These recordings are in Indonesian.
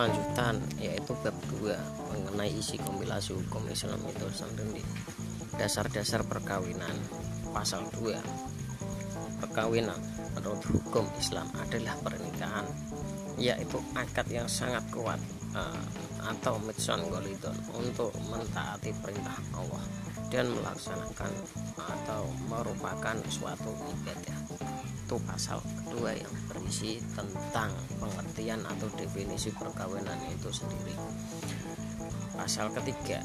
lanjutan yaitu bab 2 mengenai isi kompilasi hukum Islam itu sendiri dasar-dasar perkawinan pasal 2 perkawinan menurut hukum Islam adalah pernikahan yaitu akad yang sangat kuat uh, atau mitson golidon untuk mentaati perintah Allah dan melaksanakan atau merupakan suatu ibadah. Itu pasal kedua yang berisi tentang pengertian atau definisi perkawinan itu sendiri. Pasal ketiga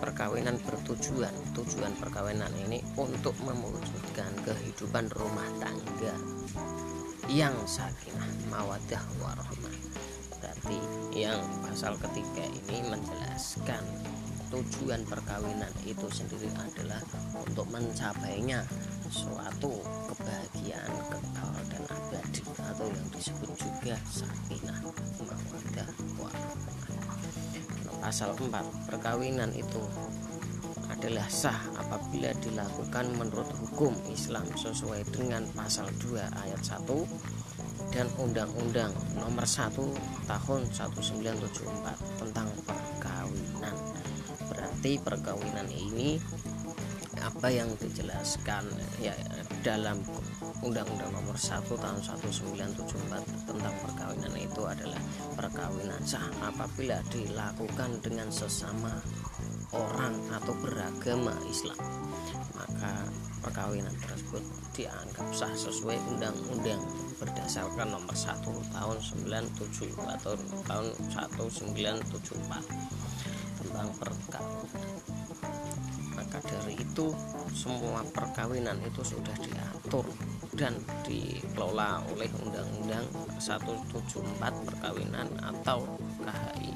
perkawinan bertujuan. Tujuan perkawinan ini untuk mewujudkan kehidupan rumah tangga yang sakinah mawadah warahmah. Berarti yang pasal ketiga ini menjelaskan tujuan perkawinan itu sendiri adalah untuk mencapainya suatu kebahagiaan kekal dan abadi. Atau yang disebut juga sakinah mawadah warahmah pasal 4 perkawinan itu adalah sah apabila dilakukan menurut hukum Islam sesuai dengan pasal 2 ayat 1 dan Undang-Undang nomor 1 tahun 1974 tentang berarti perkawinan ini apa yang dijelaskan ya dalam Undang-Undang Nomor 1 Tahun 1974 tentang perkawinan itu adalah perkawinan sah. Apabila dilakukan dengan sesama orang atau beragama Islam maka perkawinan tersebut dianggap sah sesuai undang-undang berdasarkan nomor 1 tahun 97 atau tahun 1974 tentang perkawinan maka dari itu semua perkawinan itu sudah diatur dan dikelola oleh Undang-Undang 174 perkawinan atau KHI